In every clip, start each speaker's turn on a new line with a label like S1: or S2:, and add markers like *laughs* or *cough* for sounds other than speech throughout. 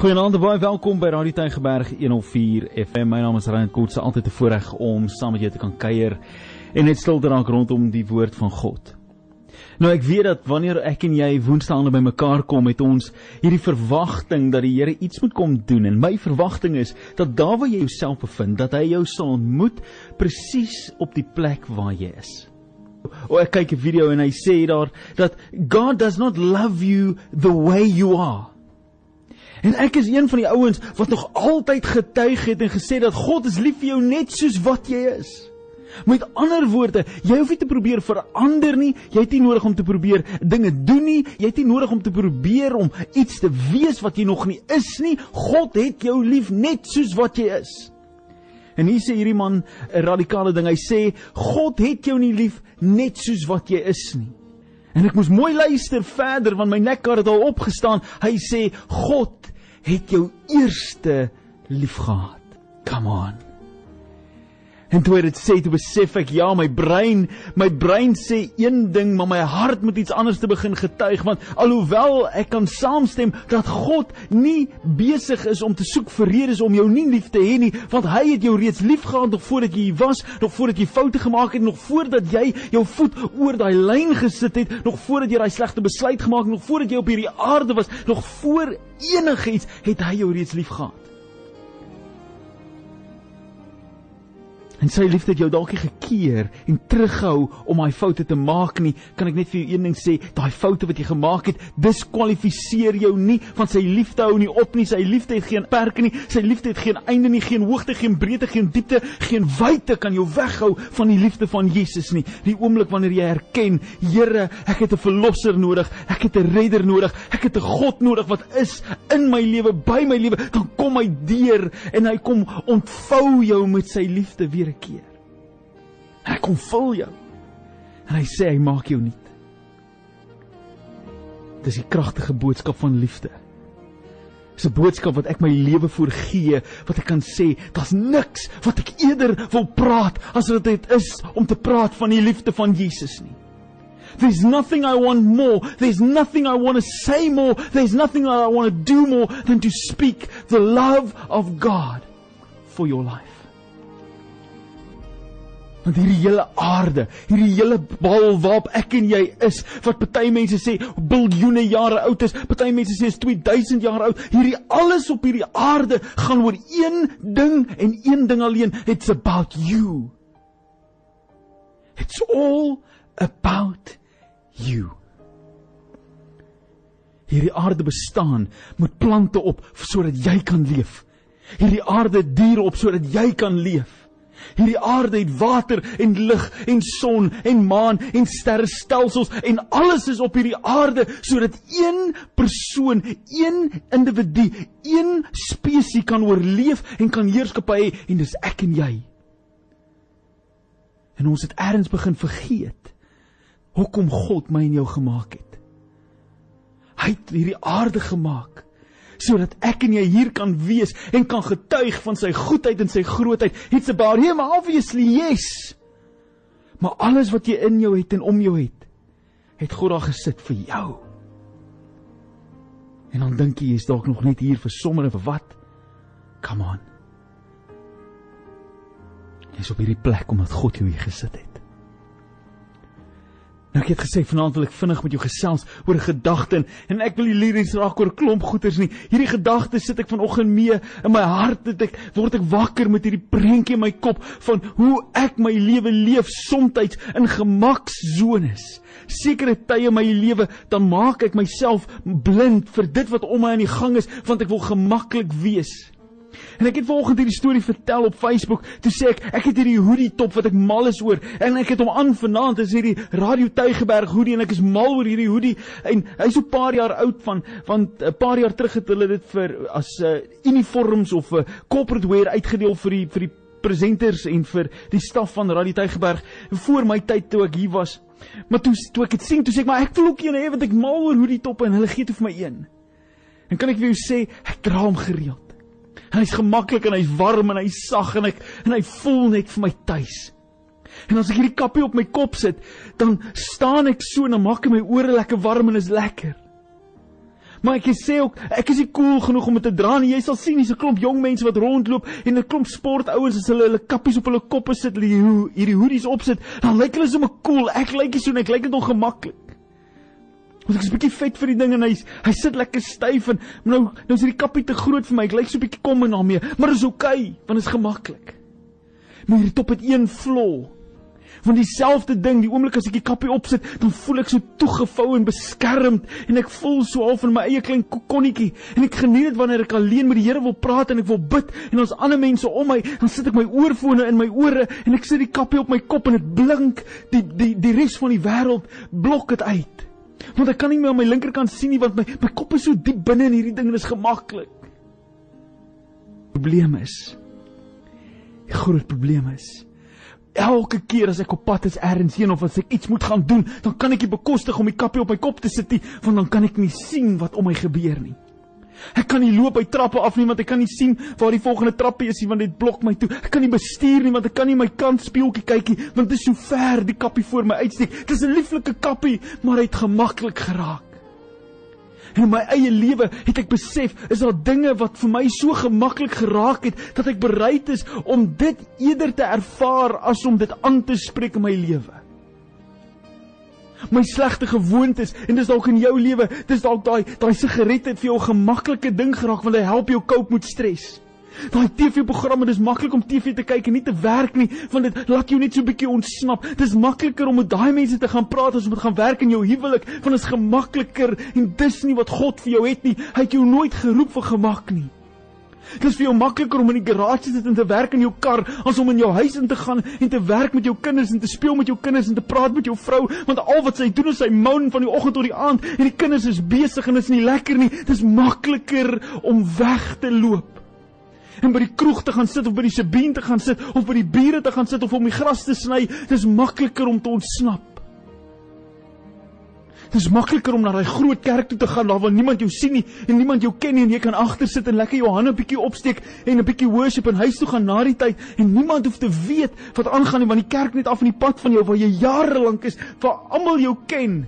S1: Goeienaand en baie welkom by Radio Tygerberg 104 FM. My naam is Ryan Kotse, altyd 'n voorreg om saam met jou te kan kuier en net stil te raak rondom die woord van God. Nou ek weet dat wanneer ek en jy woensdaande bymekaar kom, het ons hierdie verwagting dat die Here iets moet kom doen en my verwagting is dat daar waar jy jouself bevind, dat hy jou sal ontmoet presies op die plek waar jy is. O ek kyk 'n video en hy sê daar dat God does not love you the way you are. En ek is een van die ouens wat nog altyd getuig het en gesê dat God is lief vir jou net soos wat jy is. Met ander woorde, jy hoef nie te probeer verander nie. Jy het nie nodig om te probeer dinge doen nie. Jy het nie nodig om te probeer om iets te wees wat jy nog nie is nie. God het jou lief net soos wat jy is. En hier sê hierdie man 'n radikale ding. Hy sê God het jou nie lief net soos wat jy is nie. En ek moes mooi luister verder want my nekkar het al opgestaan. Hy sê God het jou eerste liefgehad. Come on. En toe dit sê toe besef ek ja, my brein, my brein sê een ding, maar my hart moet iets anders te begin getuig want alhoewel ek kan saamstem dat God nie besig is om te soek vir redes om jou nie lief te hê nie, want hy het jou reeds liefgehad nog voordat jy hier was, nog voordat jy foute gemaak het, nog voordat jy jou voet oor daai lyn gesit het, nog voordat jy daai slegte besluit gemaak het, nog voordat jy op hierdie aarde was, nog voor enigiets het hy jou reeds liefgehad. En sy liefde het jou dalk gekeer en terughou om daai foute te maak nie. Kan ek net vir jou een ding sê, daai foute wat jy gemaak het, diskwalifiseer jou nie van sy liefde hou nie op nie. Sy liefde het geen perke nie. Sy liefde het geen einde nie, geen hoogte, geen breedte, geen diepte, geen wyte kan jou weghou van die liefde van Jesus nie. Die oomblik wanneer jy erken, Here, ek het 'n verlosser nodig. Ek het 'n redder nodig. Ek het 'n God nodig wat is in my lewe, by my lewe, dan kom hy deur en hy kom ontvou jou met sy liefde weer 'n keer. Hy kom vul jou. En hy sê hy maak jou nuut. Dis die kragtige boodskap van liefde. Dis 'n boodskap wat ek my lewe voor gee, wat ek kan sê, daar's niks wat ek eerder wil praat as wat dit is om te praat van die liefde van Jesus nie. There's nothing I want more. There's nothing I want to say more. There's nothing I want to do more than to speak the love of God for your life. Want hierdie hele aarde, hierdie hele bal waarop ek en jy is, wat party mense sê biljoene jare oud is, party mense sê is 2000 jaar oud, hierdie alles op hierdie aarde gaan oor een ding en een ding alleen, it's about you. It's all about you. Hierdie aarde bestaan met plante op sodat jy kan leef. Hierdie aarde diere op sodat jy kan leef. Hierdie aarde het water en lig en son en maan en sterrestelsels en alles is op hierdie aarde sodat een persoon, een individu, een spesies kan oorleef en kan heerskappy hê en dis ek en jy. En ons het eers begin vergeet hoekom God my en jou gemaak het. Hy het hierdie aarde gemaak sodat ek en jy hier kan wees en kan getuig van sy goedheid en sy grootheid. It's about him obviously, yes. Maar alles wat jy in jou het en om jou het, het God daar gesit vir jou. En dan dink jy jy's dalk nog net hier vir sommer of wat? Come on. Jy's op hierdie plek omdat God jou hier gesit het. Nou ek het gesê vanaand wil ek vinnig met jou gesels oor 'n gedagte en ek wil nie liries raak oor klomp goeters nie. Hierdie gedagte sit ek vanoggend mee in my hart dat ek word ek wakker met hierdie prentjie in my kop van hoe ek my lewe leef soms in gemakszones. Sekere tye in my lewe dan maak ek myself blind vir dit wat om my aan die gang is want ek wil gemaklik wees. En ek het vanoggend hierdie storie vertel op Facebook. Toe sê ek, ek het hierdie hoodie top wat ek mal is oor en ek het hom aan vanaand. Dis hierdie Radio Tuigeberg hoodie en ek is mal oor hierdie hoodie en hy's so 'n paar jaar oud van want 'n paar jaar terug het hulle dit vir as 'n uh, uniforms of 'n uh, corporate wear uitgedeel vir die vir die presenters en vir die staf van Radio Tuigeberg voor my tyd toe ek hier was. Maar toe toe ek dit sien, toe sê ek maar ek wil ook een hê want ek mal oor hoodie top en hulle gee toe vir my een. En kan ek vir jou sê, ek dra hom gereeld. En hy's gemaklik en hy's warm en hy's sag en ek en hy voel net vir my tuis. En as ek hierdie kappie op my kop sit, dan staan ek so en dan maak my ore lekker warm en is lekker. Maar ek sê ook, ek is nie cool genoeg om dit te dra nie. Jy sal sien, hier's 'n klomp jong mense wat rondloop en 'n klomp sportouers as hulle hulle kappies op hulle koppe sit, hierdie hierdie hoodies opsit, dan lyk hulle sommer cool. Ek lyk nie so nie, ek lyk net ongemaklik. Want ek is 'n bietjie vet vir die ding en hy hy sit lekker styf en nou nou is hierdie kappie te groot vir my. Ek lyk so 'n bietjie kom en daarmee, maar dit is okay, want dit is gemaklik. Maar hierdie top het een flaw. Want dieselfde ding, die oomblik as ek die kappie opsit, dan voel ek so toegevou en beskermd en ek voel so half in my eie klein kokonnetjie en ek geniet dit wanneer ek alleen met die Here wil praat en ek wil bid en ons ander mense om my, dan sit ek my oorfone in my ore en ek sit die kappie op my kop en dit blink, die die die res van die wêreld blok dit uit. Want ek kan nie meer aan my linkerkant sien nie want my my kop is so diep binne in hierdie ding en is gemaklik. Probleem is. Die groot probleem is elke keer as ek op pad is ergens heen of as ek iets moet gaan doen, dan kan ek nie bekostig om die kappie op my kop te sit nie, want dan kan ek nie sien wat om my gebeur nie. Ek kan nie loop by trappe af nie want ek kan nie sien waar die volgende trappie is nie want dit blok my toe. Ek kan nie bestuur nie want ek kan nie my kant speeltjie kyk nie want dit is so ver die kappie voor my uitsteek. Dit is 'n lieflike kappie, maar hy het gemaklik geraak. En in my eie lewe het ek besef, is daar dinge wat vir my so gemaklik geraak het dat ek bereid is om dit eerder te ervaar as om dit aan te spreek in my lewe. My slegte gewoontes en dis dalk in jou lewe, dis dalk daai daai sigaret het vir jou 'n gemaklike ding geraak want hy help jou cope met stres. Daai TV-programme, dis maklik om TV te kyk en nie te werk nie, want dit laat jou net so 'n bietjie ontsnap. Dis makliker om met daai mense te gaan praat as om te gaan werk in jou huwelik, want dit is gemakliker en dis nie wat God vir jou het nie. Hy het jou nooit geroep vir gemak nie. Dit is vir jou makliker om in die garage te sit en te werk in jou kar as om in jou huis in te gaan en te werk met jou kinders en te speel met jou kinders en te praat met jou vrou, want al wat sy doen is sy moan van die oggend tot die aand en die kinders is besig en is nie lekker nie. Dit is makliker om weg te loop en by die kroeg te gaan sit of by die Sabine te gaan sit of by die bure te gaan sit of om die gras te sny, dis makliker om te ontsnap. Dis makliker om na daai groot kerk toe te gaan waar waar niemand jou sien nie en niemand jou ken nie en jy kan agter sit en lekker jou hande 'n bietjie opsteek en 'n bietjie worship en huis toe gaan na die tyd en niemand hoef te weet wat aangaan nie want die kerk net af in die pad van jou waar jy jare lank is waar almal jou ken.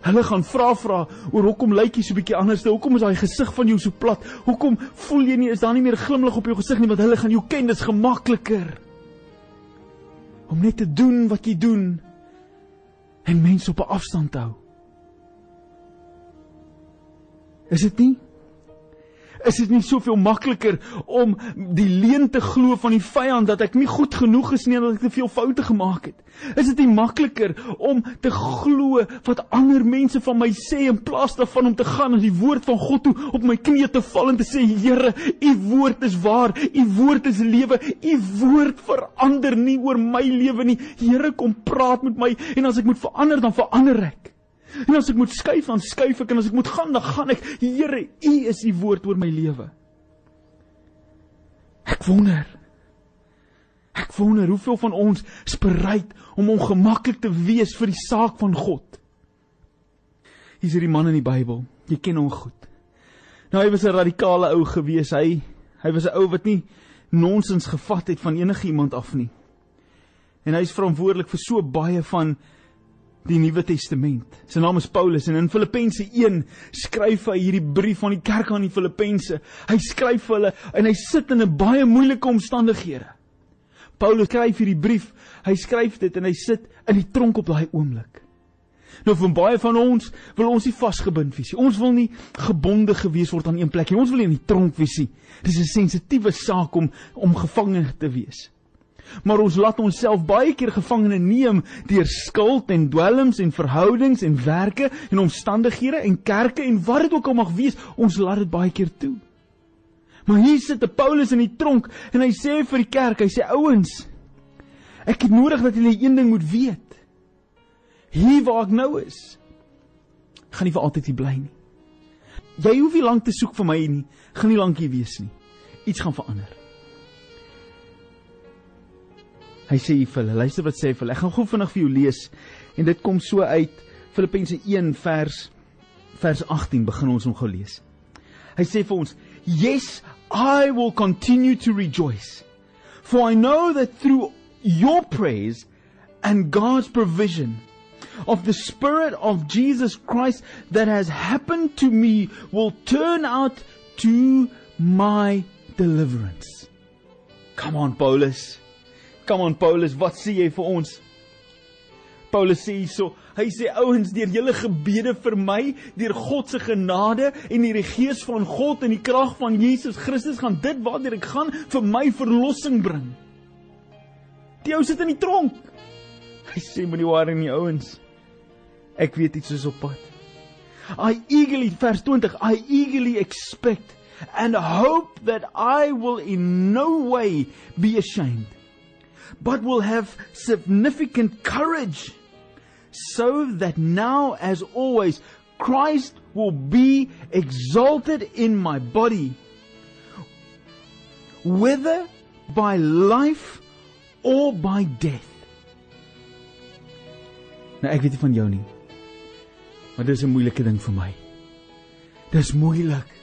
S1: Hulle gaan vra vra oor hoekom lyk jy so bietjie anders? Hoekom is daai gesig van jou so plat? Hoekom voel jy nie is daar nie meer glimlag op jou gesig nie want hulle gaan jou ken, dis gemakliker. Om net te doen wat jy doen en mense op 'n afstand hou. Is dit nie? Is dit nie soveel makliker om die leuen te glo van die vyand dat ek nie goed genoeg is nie en dat ek te veel foute gemaak het? Is dit nie makliker om te glo wat ander mense van my sê in plaas daarvan om te gaan na die woord van God toe op my knieë te val en te sê Here, u woord is waar, u woord is lewe, u woord verander nie oor my lewe nie. Here, kom praat met my en as ek moet verander, dan verander ek. En as ek moet skuif, dan skuif ek en as ek moet gaan, dan gaan ek. Here, U is die woord oor my lewe. Ek wonder. Ek wonder hoeveel van ons is bereid om ongemaklik te wees vir die saak van God. Hier's hierdie man in die Bybel. Jy ken hom goed. Nou hy was 'n radikale ou gewees. Hy hy was 'n ou wat nie nonsens gevat het van enige iemand af nie. En hy is verantwoordelik vir so baie van die Nuwe Testament. Sy naam is Paulus en in Filippense 1 skryf hy hierdie brief aan die kerk aan die Filippense. Hy skryf vir hulle en hy sit in 'n baie moeilike omstandighede. Paulus skryf hierdie brief, hy skryf dit en hy sit in die tronk op daai oomblik. Nou vir baie van ons wil ons nie vasgebind wees nie. Ons wil nie gebonde gewees word aan een plek nie. Ons wil nie in die tronk wees nie. Dis 'n sensitiewe saak om om gevange te wees maar ons laat onsself baie keer gevangene neem deur skuld en dwelms en verhoudings en werke en omstandighede en kerke en wat dit ook al mag wees, ons laat dit baie keer toe. Maar hier sit 'n Paulus in die tronk en hy sê vir die kerk, hy sê ouens, ek het nodig dat julle een ding moet weet. Hier waar ek nou is, gaan nie vir altyd hier bly nie. Jy hoef nie lank te soek vir my nie, gaan nie lank hier wees nie. Iets gaan verander. Hy sê vir hulle, luister wat sê vir hulle. Ek gaan gou vinnig vir jou lees en dit kom so uit Filippense 1 vers vers 18 begin ons om gou lees. Hy sê vir ons, "Yes, I will continue to rejoice, for I know that through your praise and God's provision of the Spirit of Jesus Christ that has happened to me will turn out to my deliverance. Come on Paulus. Come on Paulus, wat sê jy vir ons? Paulus sê hierso, hy sê ouens, deur julle gebede vir my, deur God se genade en deur die gees van God en die krag van Jesus Christus gaan dit waartoe ek gaan vir my verlossing bring. Die ou sit in die tronk. Hy sê met die ware in die ouens. Ek weet iets is op pad. I eagerly vers 20 I eagerly expect and hope that I will in no way be ashamed but will have significant courage so that now as always Christ will be exalted in my body whether by life or by death. Nou ek weet nie van jou nie maar dis 'n moeilike ding vir my. Dis moeilik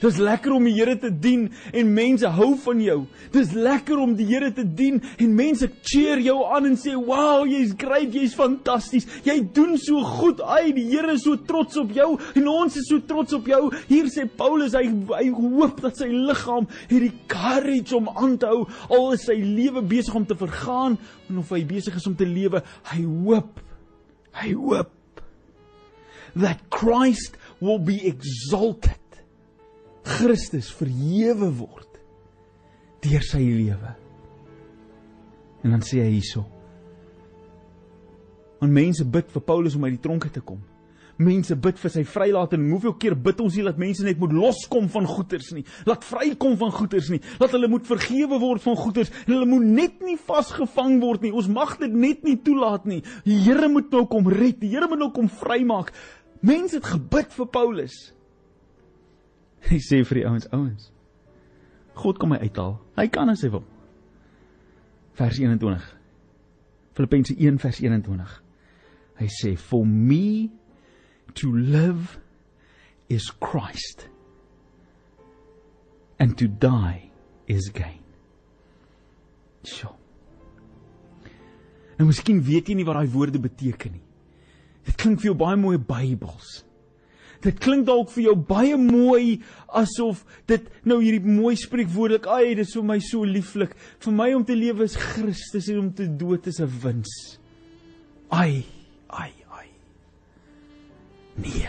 S1: Dis lekker om die Here te dien en mense hou van jou. Dis lekker om die Here te dien en mense cheer jou aan en sê, "Wow, jy's great, jy's fantasties. Jy doen so goed. Ai, die Here is so trots op jou en ons is so trots op jou." Hier sê Paulus, hy hy hoop dat sy liggaam het die courage om aan te hou al is sy lewe besig om te vergaan en of hy besig is om te lewe. Hy hoop. Hy hoop that Christ will be exalted Christus verhewe word deur sy lewe. En dan sê hy hierso. Want mense bid vir Paulus om uit die tronke te kom. Mense bid vir sy vrylating. Hoeveel keer bid ons nie dat mense net moet loskom van goeters nie. Laat vrykom van goeters nie. Laat hulle moet vergewe word van goeters. Hulle moet net nie vasgevang word nie. Ons mag dit net nie toelaat nie. Die Here moet nou kom red. Die Here moet nou kom vrymaak. Mense het gebid vir Paulus. Hy sê vir die ouens, ouens. God kom my uithaal. Hy kan as hy wil. Vers 21. Filippense 1 vers 21. Hy sê for me to live is Christ and to die is gain. Sjoe. Nou miskien weet jy nie wat daai woorde beteken nie. Dit klink vir jou baie mooi Bybels. Dit klink dalk vir jou baie mooi asof dit nou hierdie mooi spreekwoordelik, "Ag, dit is vir my so lieflik. Vir my om te lewe is Christus en om te dood is 'n wins." Ai, ai, ai. Nee.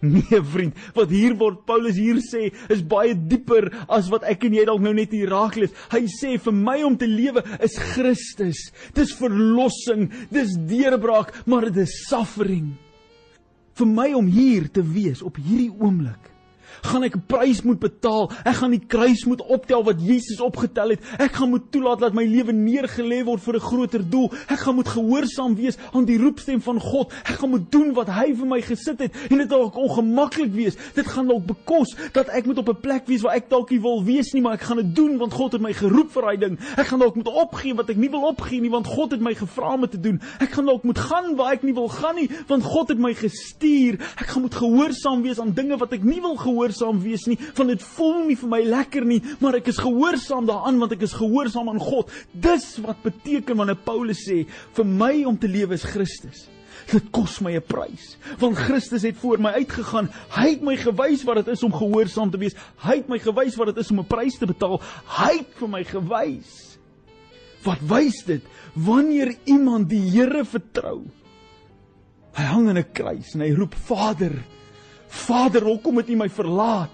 S1: Nee vriend, wat hier word Paulus hier sê is baie dieper as wat ek en jy dalk nou net hier raak lees. Hy sê vir my om te lewe is Christus. Dis verlossing, dis deurbraak, maar dit is suffering vir my om hier te wees op hierdie oomblik gaan ek 'n prys moet betaal. Ek gaan die kruis moet optel wat Jesus opgetel het. Ek gaan moet toelaat dat my lewe neergelê word vir 'n groter doel. Ek gaan moet gehoorsaam wees aan die roepstem van God. Ek gaan moet doen wat hy vir my gesit het en dit dalk ongemaklik wees. Dit gaan dalk bekos dat ek moet op 'n plek wees waar ek dalk nie wil wees nie, maar ek gaan dit doen want God het my geroep vir daai ding. Ek gaan dalk moet opgee wat ek nie wil opgee nie want God het my gevra om dit te doen. Ek gaan dalk moet gaan waar ek nie wil gaan nie want God het my gestuur. Ek gaan moet gehoorsaam wees aan dinge wat ek nie wil gehoor gehoorsaam wees nie, want dit voel nie vir my lekker nie, maar ek is gehoorsaam daaraan want ek is gehoorsaam aan God. Dis wat beteken wanneer Paulus sê, vir my om te lewe is Christus. Dit kos my 'n prys, want Christus het voor my uitgegaan. Hy het my gewys wat dit is om gehoorsaam te wees. Hy het my gewys wat dit is om 'n prys te betaal. Hy het vir my gewys. Wat wys dit? Wanneer iemand die Here vertrou, hy hang aan 'n kruis en hy roep Vader, Vader, hoekom het U my verlaat?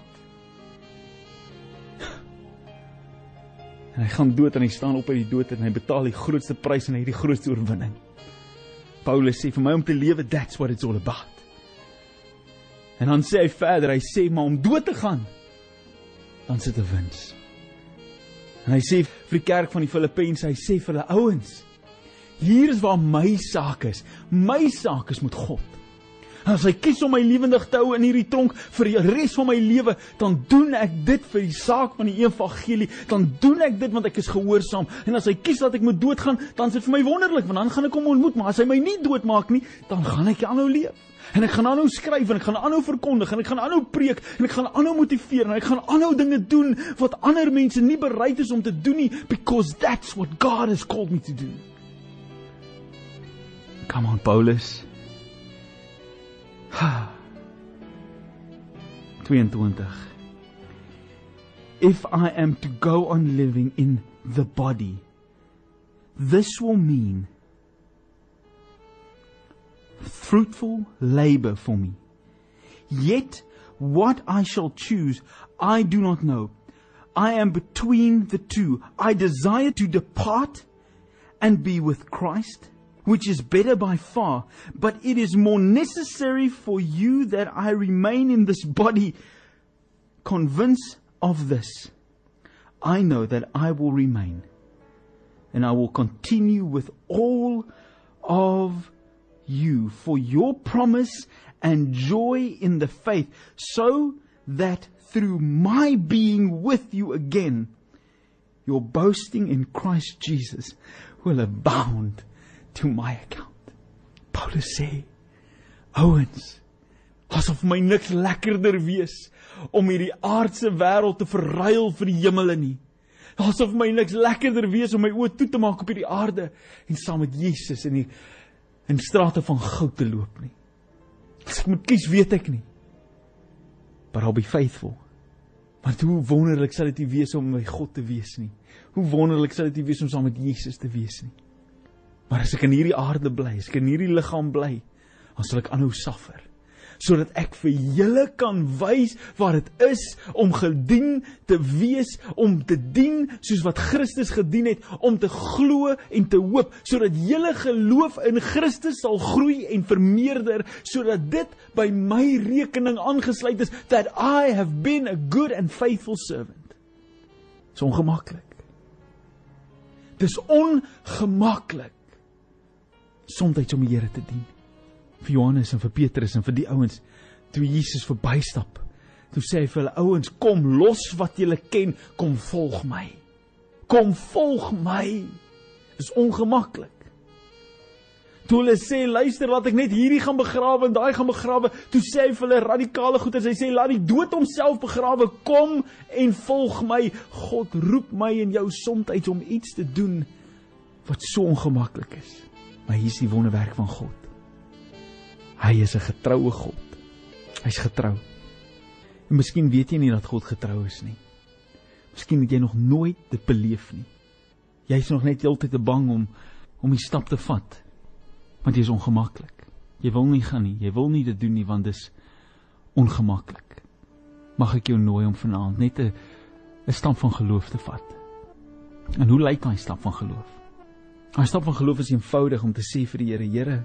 S1: En hy gaan dood en hy staan op uit die dood en hy betaal die grootste prys en hy het die grootste oorwinning. Paulus sê vir my om te lewe, that's what it's all about. En dan sê hy verder, hy sê maar om dood te gaan, dan sit 'n wins. En hy sê vir die kerk van die Filippense, hy sê vir hulle ouens, hier is waar my saak is. My saak is met God. As hy kies om my lewendig te hou in hierdie tronk vir die res van my lewe, dan doen ek dit vir die saak van die evangelie. Dan doen ek dit want ek is gehoorsaam. En as hy kies dat ek moet doodgaan, dan is dit vir my wonderlik want dan gaan ek hom ontmoet, maar as hy my nie doodmaak nie, dan gaan ek aanhou leef. En ek gaan aanhou skryf en ek gaan aanhou verkondig en ek gaan aanhou preek en ek gaan aanhou motiveer en ek gaan aanhou dinge doen wat ander mense nie bereid is om te doen nie because that's what God has called me to do. Come on Paulus. 22 If I am to go on living in the body this will mean fruitful labor for me. Yet what I shall choose I do not know. I am between the two. I desire to depart and be with Christ which is better by far, but it is more necessary for you that I remain in this body. Convinced of this, I know that I will remain, and I will continue with all of you for your promise and joy in the faith, so that through my being with you again, your boasting in Christ Jesus will abound to my account. Paulus sê: "Ouens, asof my niks lekkerder wees om hierdie aardse wêreld te verruil vir die hemele nie. Asof my niks lekkerder wees om my oë toe te maak op hierdie aarde en saam met Jesus in die in strate van goud te loop nie. As ek moet kies, weet ek nie. Maar I'll be faithful. Want hoe wonderlik sal dit wees om by God te wees nie. Hoe wonderlik sal dit wees om saam met Jesus te wees nie. Maar as ek in hierdie aarde bly, as ek in hierdie liggaam bly, dan sal ek aanhou suffer sodat ek vir julle kan wys wat dit is om gedien te wees, om te dien soos wat Christus gedien het, om te glo en te hoop sodat julle geloof in Christus sal groei en vermeerder sodat dit by my rekening aangesluit is that I have been a good and faithful servant. Dis ongemaklik. Dis ongemaklik soms om die Here te dien. Vir Johannes en vir Petrus en vir die ouens toe Jesus verbystap. Toe sê hy vir hulle ouens, kom los wat julle ken, kom volg my. Kom volg my. Dis ongemaklik. Toe hulle sê luister, laat ek net hierdie gaan begrawe en daai gaan begrawe, toe sê hy vir hulle radikale goeters. Hy sê laat die dood homself begrawe, kom en volg my. God roep my en jou soms om iets te doen wat so ongemaklik is. Maar hier is die wonderwerk van God. Hy is 'n getroue God. Hy's getrou. En miskien weet jy nie dat God getrou is nie. Miskien het jy nog nooit dit beleef nie. Jy's nog net heeltyd te bang om om die stap te vat. Want is ongemaklik. Jy wil nie gaan nie. Jy wil nie dit doen nie want dit is ongemaklik. Mag ek jou nooi om vanaand net 'n 'n stap van geloof te vat. En hoe lyk daai stap van geloof? Daai stap van geloof is eenvoudig om te sê vir die Here, Here,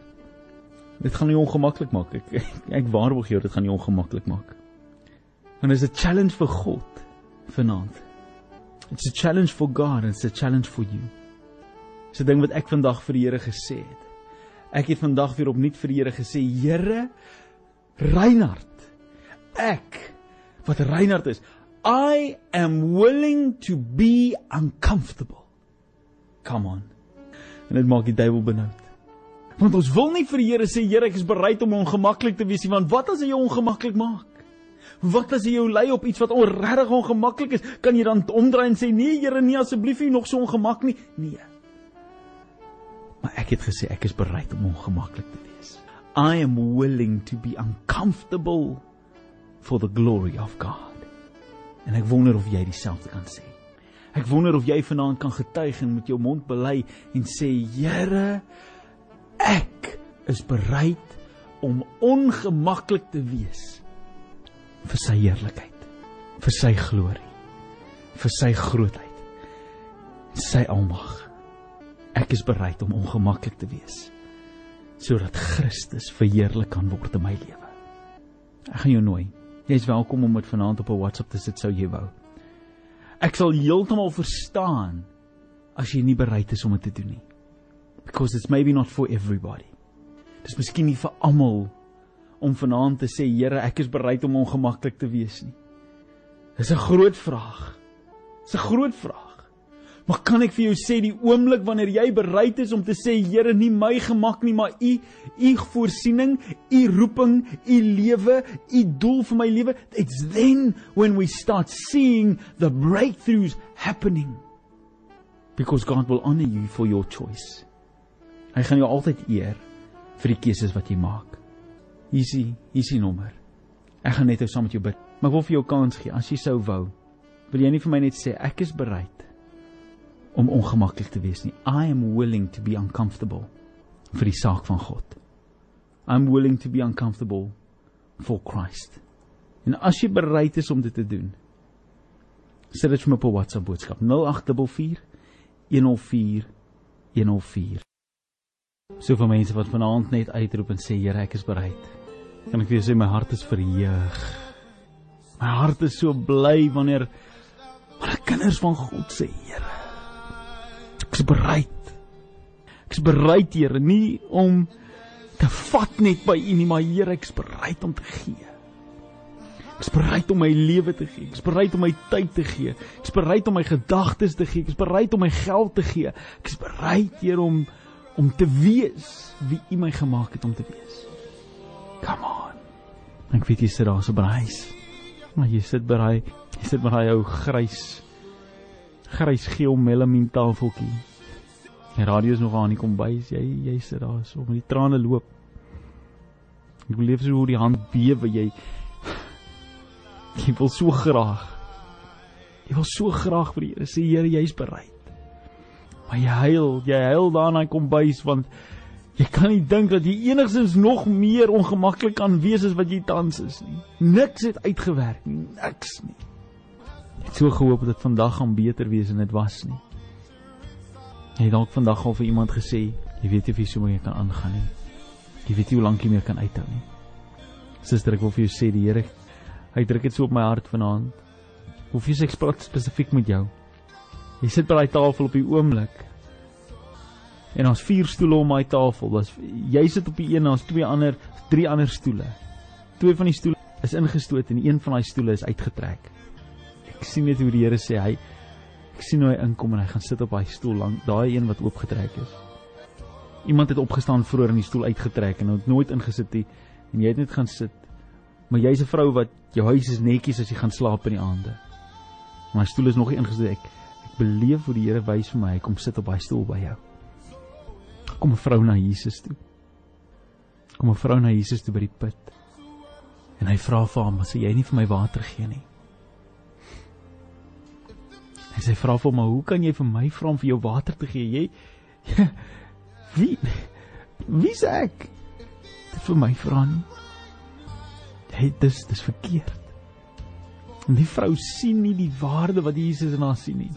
S1: dit gaan nie ongemaklik maak. Ek ek, ek waarborg jou dit gaan nie ongemaklik maak. Want is 'n challenge vir God vanaand. It's a challenge for God and it's a challenge for you. Dis 'n ding wat ek vandag vir die Here gesê het. Ek het vandag weer opnuut vir die Here gesê, Here, Reinhard, ek wat Reinhard is, I am willing to be uncomfortable. Come on. En dit maak die duiwel benoud. Want ons wil nie vir die Here sê Here ek is bereid om ongemaklik te wees nie want wat as hy jou ongemaklik maak? Wat as hy jou lei op iets wat onregtig ongemaklik is? Kan jy dan omdraai en sê nee Here nee asseblief nie nog so ongemak nie? Nee. Maar ek het gesê ek is bereid om ongemaklik te wees. I am willing to be uncomfortable for the glory of God. En ek wonder of jy dieselfde kan sê. Ek wonder of jy vanaand kan getuig en met jou mond bely en sê Here ek is bereid om ongemaklik te wees vir sy heerlikheid vir sy glorie vir sy grootheid sy almag. Ek is bereid om ongemaklik te wees sodat Christus verheerlik kan word in my lewe. Ek gaan jou nooi. Jy's welkom om met vanaand op 'n WhatsApp te sit sou jy wou Ek sal heeltemal verstaan as jy nie bereid is om dit te doen nie. Because it's maybe not for everybody. Dis miskien nie vir almal om vanaand te sê Here, ek is bereid om ongemaklik te wees nie. Dis 'n groot vraag. Dis 'n groot vraag. Maar kan ek vir jou sê die oomblik wanneer jy bereid is om te sê Here, nie my gemak nie, maar U U voorsiening, U roeping, U lewe, U doel vir my lewe, it's then when we start seeing the breakthroughs happening. Because God will honor you for your choice. Hy gaan jou altyd eer vir die keuses wat jy maak. Hier is hier is die nommer. Ek gaan net nou saam met jou bid. Maar ek wil vir jou kans gee as jy sou wou. Wil jy nie vir my net sê ek is bereid om ongemaklik te wees nie. I am willing to be uncomfortable vir die saak van God. I'm willing to be uncomfortable for Christ. En as jy bereid is om dit te doen, sit dit vir my op 'n WhatsApp boodskap 0844 104 104. So vir mense wat vanaand net uitroep en sê Here, ek is bereid. Kan ek vir jou sê my hart is verheug. My hart is so bly wanneer wanneer kinders van God sê Here, ek is bereid. Ek is bereid Here, nie om te vat net by U nie, maar Here, ek is bereid om te gee. Ek is bereid om my lewe te gee. Ek is bereid om my tyd te gee. Ek is bereid om my gedagtes te gee. Ek is bereid om my geld te gee. Ek is bereid, Here, om om te wees wie U my gemaak het om te wees. Come on. Ek weet jy sit daar so braai. Maar jy sit braai. Jy sit braai ou grys grys geel melamine tafeltjie. Die radio is nog aan die kombuis. Jy jy sit daar so met die trane loop. Ek beleef so hoe die hand bewe jy. Jy wil so graag. Jy wil so graag vir die Here sê Here, jy's bereid. Maar jy huil, jy huil daar in daai kombuis want jy kan nie dink dat jy enigstens nog meer ongemaklik kan wees as wat jy tans is nie. Niks het uitgewerk nie, niks nie. Het so gehoop dat vandag gaan beter wees en dit was nie. Jy het dalk vandag al vir iemand gesê, jy weet nie of jy so meer kan aangaan nie. Jy weet nie hoe lank jy meer kan uithou nie. Suster, ek wil vir jou sê die Here hy druk dit so op my hart vanaand. Hoef jy ek praat spesifiek met jou. Jy sit by daai tafel op die oomblik. En ons vier stoele om daai tafel. Was jy sit op die een, daar's twee ander, drie ander stoele. Twee van die stoele is ingestoot en een van daai stoele is uitgetrek. Ek sien net hoe die Here sê hy ek sien hoe hy inkom en hy gaan sit op daai stoel lank, daai een wat oopgetrek is. Iemand het opgestaan vroeër in die stoel uitgetrek en het nooit ingesit nie en jy het net gaan sit. Maar jy's 'n vrou wat jou huis is netjies as jy gaan slaap in die aande. Maar stoel is nog nie ingesit ek ek beleef hoe die Here wys vir my hy kom sit op daai stoel by jou. Kom 'n vrou na Jesus toe. Kom 'n vrou na Jesus toe by die put. En hy vra vir hom, "Sê jy nie vir my water gee nie?" En sy vra vir hom, "Hoe kan jy vir my vra om vir jou water te gee? Jy *laughs* Wie Wie sê ek? Vir my vra nie. Hey, dis dis verkeerd. En die vrou sien nie die waarde wat Jesus in haar sien nie.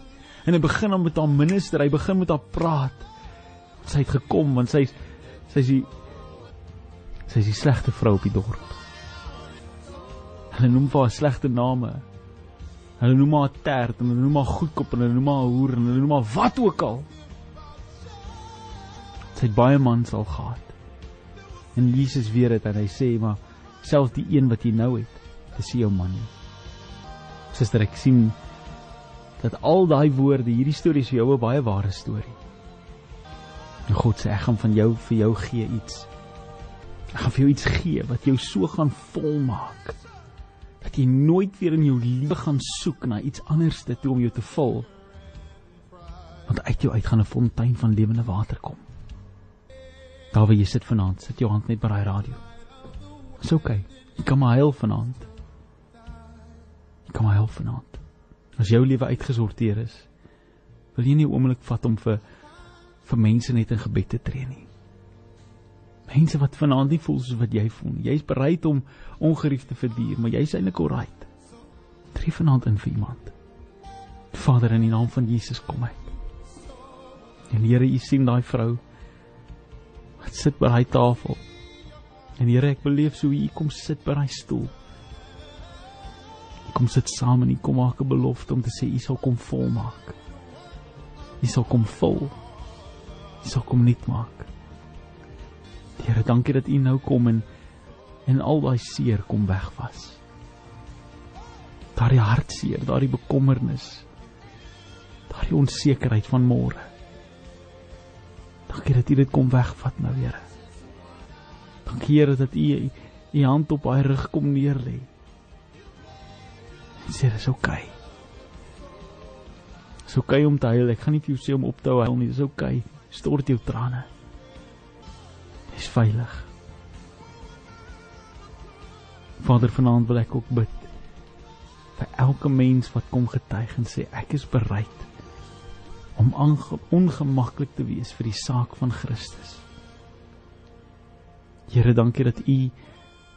S1: En hy begin dan met haar minister, hy begin met haar praat. Sy het gekom want sy sy's die sy's die slegte vrou op die dorp. Hulle noem vir haar slegte name. Hulle noem haar tert en hulle noem haar goedkop en hulle noem haar hoer en hulle noem haar wat ook al. Sy het baie mans al gehad. En Jesus weet dit en hy sê maar selfs die een wat jy nou het, dis jou man nie. Suster, ek sien dat al daai woorde, hierdie storie is vir jou 'n baie ware storie. En God sê ek gaan van jou vir jou gee iets. Ek gaan vir jou iets gee wat jou so gaan volmaak dat jy nooit weer in jou lewe gaan soek na iets anders te om jou te vul. Want uit jou uit gaan 'n fontein van lewende water kom. Daar waar jy sit vanaand, sit jou hand net by daai radio. Dis oukei. Okay. Jy kan maar huil vanaand. Jy kan maar huil vanaand. As jou lewe uitgesorteer is, wil jy nie 'n oomblik vat om vir vir mense net in gebed te tree nie. Mense wat vanaand nie voel soos wat jy voel nie. Jy's bereid om ongerief te verduur, maar jy's eintlik alright. Tree vanaand in vir iemand. Vader in die naam van Jesus kom ek. En Here, U sien daai vrou wat sit by daai tafel. En Here, ek beleef so U kom sit by daai stoel. Kom sit saam en kom maak 'n belofte om te sê U sal kom volmaak. U sal kom vul. U sal kom nuut maak. Here, dankie dat U nou kom en en al daai seer kom wegwas. Daardie hartseer, daardie bekommernis, daardie onsekerheid van môre. Dankie dat U dit kom wegvat nou, Here. Dankie Here dat U U hand op haar rug kom neerlê. En sê dis oukei. Okay. Dis oukei okay om te huil. Ek gaan nie vir jou sê om op te huil nie. Dis oukei. Okay. Stort jou trane. Jy's veilig. Vader vanaand wil ek ook bid vir elke mens wat kom getuig en sê ek is bereid om ongemaklik te wees vir die saak van Christus. Here, dankie dat U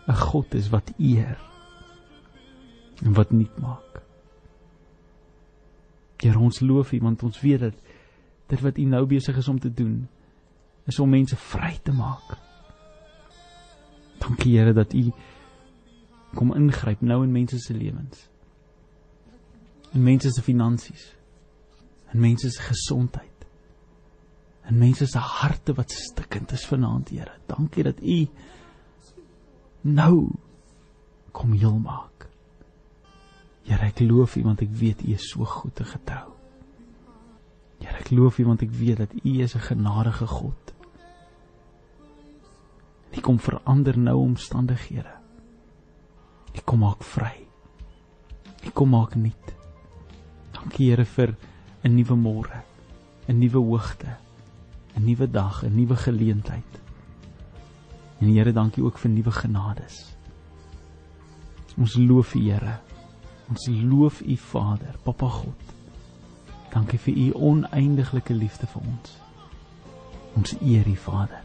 S1: 'n God is wat eer en wat nuut maak. Here, ons loof U want ons weet dat dit wat U nou besig is om te doen is om mense vry te maak. Dankie Here dat U kom ingryp nou in mense se lewens. In mense se finansies. In mense se gesondheid. In mense se harte wat stikkend is vanaand, Here. Dankie dat U nou kom heel maak. Here, ek loof U want ek weet U is so goed en getrou. Here, ek loof U want ek weet dat U is 'n genadige God. U kom verander nou omstandighede. U kom maak vry. U kom maak nuut. Dankie Here vir 'n nuwe môre, 'n nuwe hoogte, 'n nuwe dag, 'n nuwe geleentheid. En Here, dankie ook vir nuwe genades. Ons loof U, Here. Ons loof U, Vader, Papa God. Dankie vir U oneindiglike liefde vir ons. Ons eer U, Vader.